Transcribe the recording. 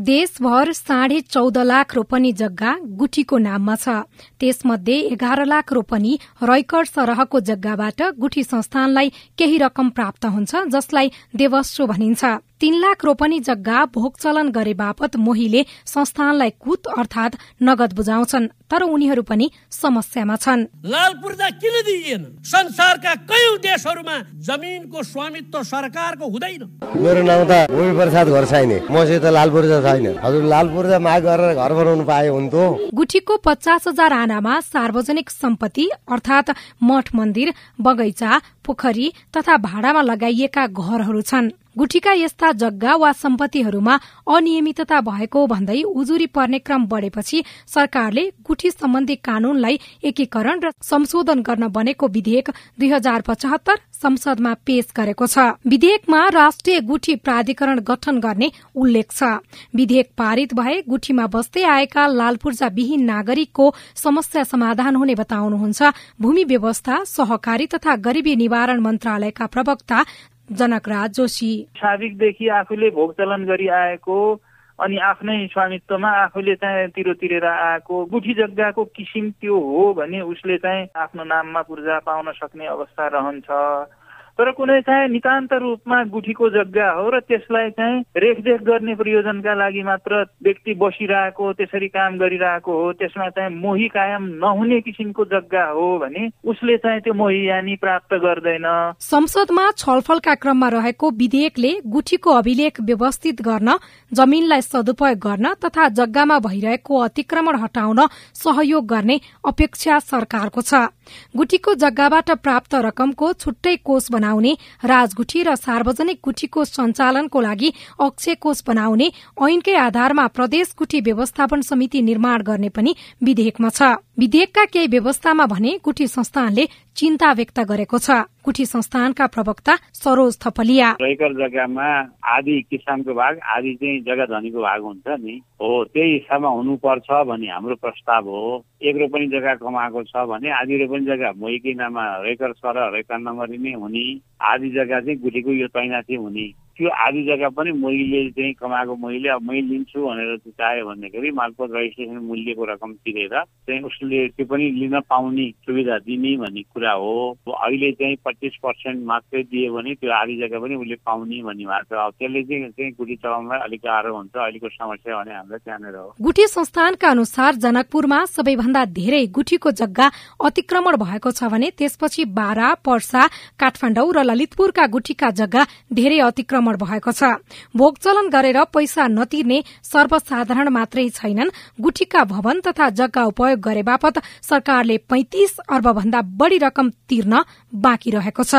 देशभर साढे चौध लाख रोपनी जग्गा गुठीको नाममा छ। त्यसमध्ये एघार लाख रोपनी रैकर्ड सरहको जग्गाबाट गुठी संस्थानलाई केही रकम प्राप्त हुन्छ जसलाई देवस्व भनिन्छ। तीन लाख रोपनी जग्गा भोगचलन गरे बापत मोहीले संस्थानलाई कुत अर्थात नगद बुझाउँछन् तर उनीहरू पनि समस्यामा छन्। लाल पूर्जा किन दिइएन? संसारका कयौं देशहरूमा जमिनको स्वामित्व सरकारको हुँदैन। मेरो नाम त भूमि प्रसाद घर छैन। मसित लाल पूर्जा छैन। हजुर लाल पूर्जा माग गरेर घर बनाउनु पाए हुन्थ्यो गुठीको पचास हजार आनामा सार्वजनिक सम्पत्ति अर्थात मठ मन्दिर बगैँचा पोखरी तथा भाडामा लगाइएका घरहरू छन्। गुठीका यस्ता जग्गा वा सम्पत्तिहरूमा अनियमितता भएको भन्दै उजुरी पर्ने क्रम बढेपछि सरकारले गुठी सम्बन्धी कानूनलाई एकीकरण र संशोधन गर्न बनेको विधेयक दुई हजार पचहत्तर संसदमा पेश गरेको छ। विधेयकमा राष्ट्रिय गुठी प्राधिकरण गठन गर्ने उल्लेख छ। विधेयक पारित भए गुठीमा बस्दै आएका लाल पूर्जा विहीन नागरिकको समस्या समाधान हुने बताउनुहुन्छ। भूमि व्यवस्था सहकारी तथा गरिबी निवारण मन्त्रालयका प्रवक्ता जनकराज जोशी स्वाभाविकदेखि आफूले भोग चलन गरी आएको अनि आफ्नै स्वामित्वमा आफूले चाहिँ तिरो तिरेर आएको गुठी जग्गाको किसिम त्यो हो भने उसले चाहिँ आफ्नो नाममा पूर्जा पाउन सक्ने अवस्था रहन्छ। तर कुनै चाहिँ नितान्त रूपमा गुठीको जग्गा हो र त्यसलाई चाहिँ रेखदेख गर्ने प्रयोजनका लागि मात्र व्यक्ति बसिरहेको त्यसरी काम गरिरहेको हो त्यसमा चाहिँ मोही कायम नहुने किसिमको जग्गा हो भने उसले चाहिँ त्यो मोहियानी प्राप्त गर्दैन। संसदमा छलफलका क्रममा रहेको विधेयकले गुठीको अभिलेख व्यवस्थित गर्न जमीनलाई सदुपयोग गर्न तथा जग्गामा भइरहेको अतिक्रमण हटाउन सहयोग गर्ने अपेक्षा सरकारको छ। गुठीको जग्गाबाट प्राप्त रकमको छुट्टै कोष बनाउने राजगुठी र सार्वजनिक गुठीको सञ्चालनको लागि अक्षय कोष बनाउने ऐनकै आधारमा प्रदेश गुठी व्यवस्थापन समिति निर्माण गर्ने पनि विधेयकमा छ। विधेयकका केही व्यवस्थामा भने गुठी संस्थानले चिन्ता व्यक्त गरेको छ। गुठी संस्थानका प्रवक्ता सरोज थपलिया। रैकर जग्गामा आदि किसानको भाग आदि चाहिँ जग्गा धनीको भाग हुन्छ नि। हो त्यही हिसाबमा हुनुपर्छ भन्ने हाम्रो प्रस्ताव हो। एक रोपनी जग्गा कमाएको छ भने आधी रोपनी जग्गा मोहीकै नाममा रेकर छ र रेकर नम्बरी नै हुने। आधी जग्गा चाहिँ गुठीको यो तैनाथी हुने। त्यो आधी जग्गा पनि मैले चाहिँ कमाएको मैले अब मैले लिन्छु भनेर चाह्यो भन्दाखेरि मालपोत रजिस्ट्रेसन मूल्यको रकम तिरेर चाहिँ उसले त्यो पनि लिन पाउने सुविधा दिने भन्ने कुरा हो। अहिले चाहिँ पच्चिस पर्सेन्ट मात्रै दियो भने त्यो आधी जग्गा पनि उसले पाउने भन्ने भएको छ। अब त्यसले चाहिँ चाहिँ गुठी चलाउनलाई अलिक गाह्रो हुन्छ अहिलेको समस्या भने हामीलाई त्यहाँनिर हो। गुठी संस्थानका अनुसार जनकपुरमा सबैभन्दा धेरै गुठीको जग्गा अतिक्रमण भएको छ भने त्यसपछि बारा पर्सा काठमाडौँ र ललितपुरका गुठीका जग्गा धेरै अतिक्रमण भएको छ। भोगचलन गरेर पैसा नतिर्ने सर्वसाधारण मात्रै छैनन्। गुठीका भवन तथा जग्गा उपयोग गरे बापत सरकारले पैंतिस अर्ब भन्दा बढ़ी रकम तिर्न बाँकी रहेको छ।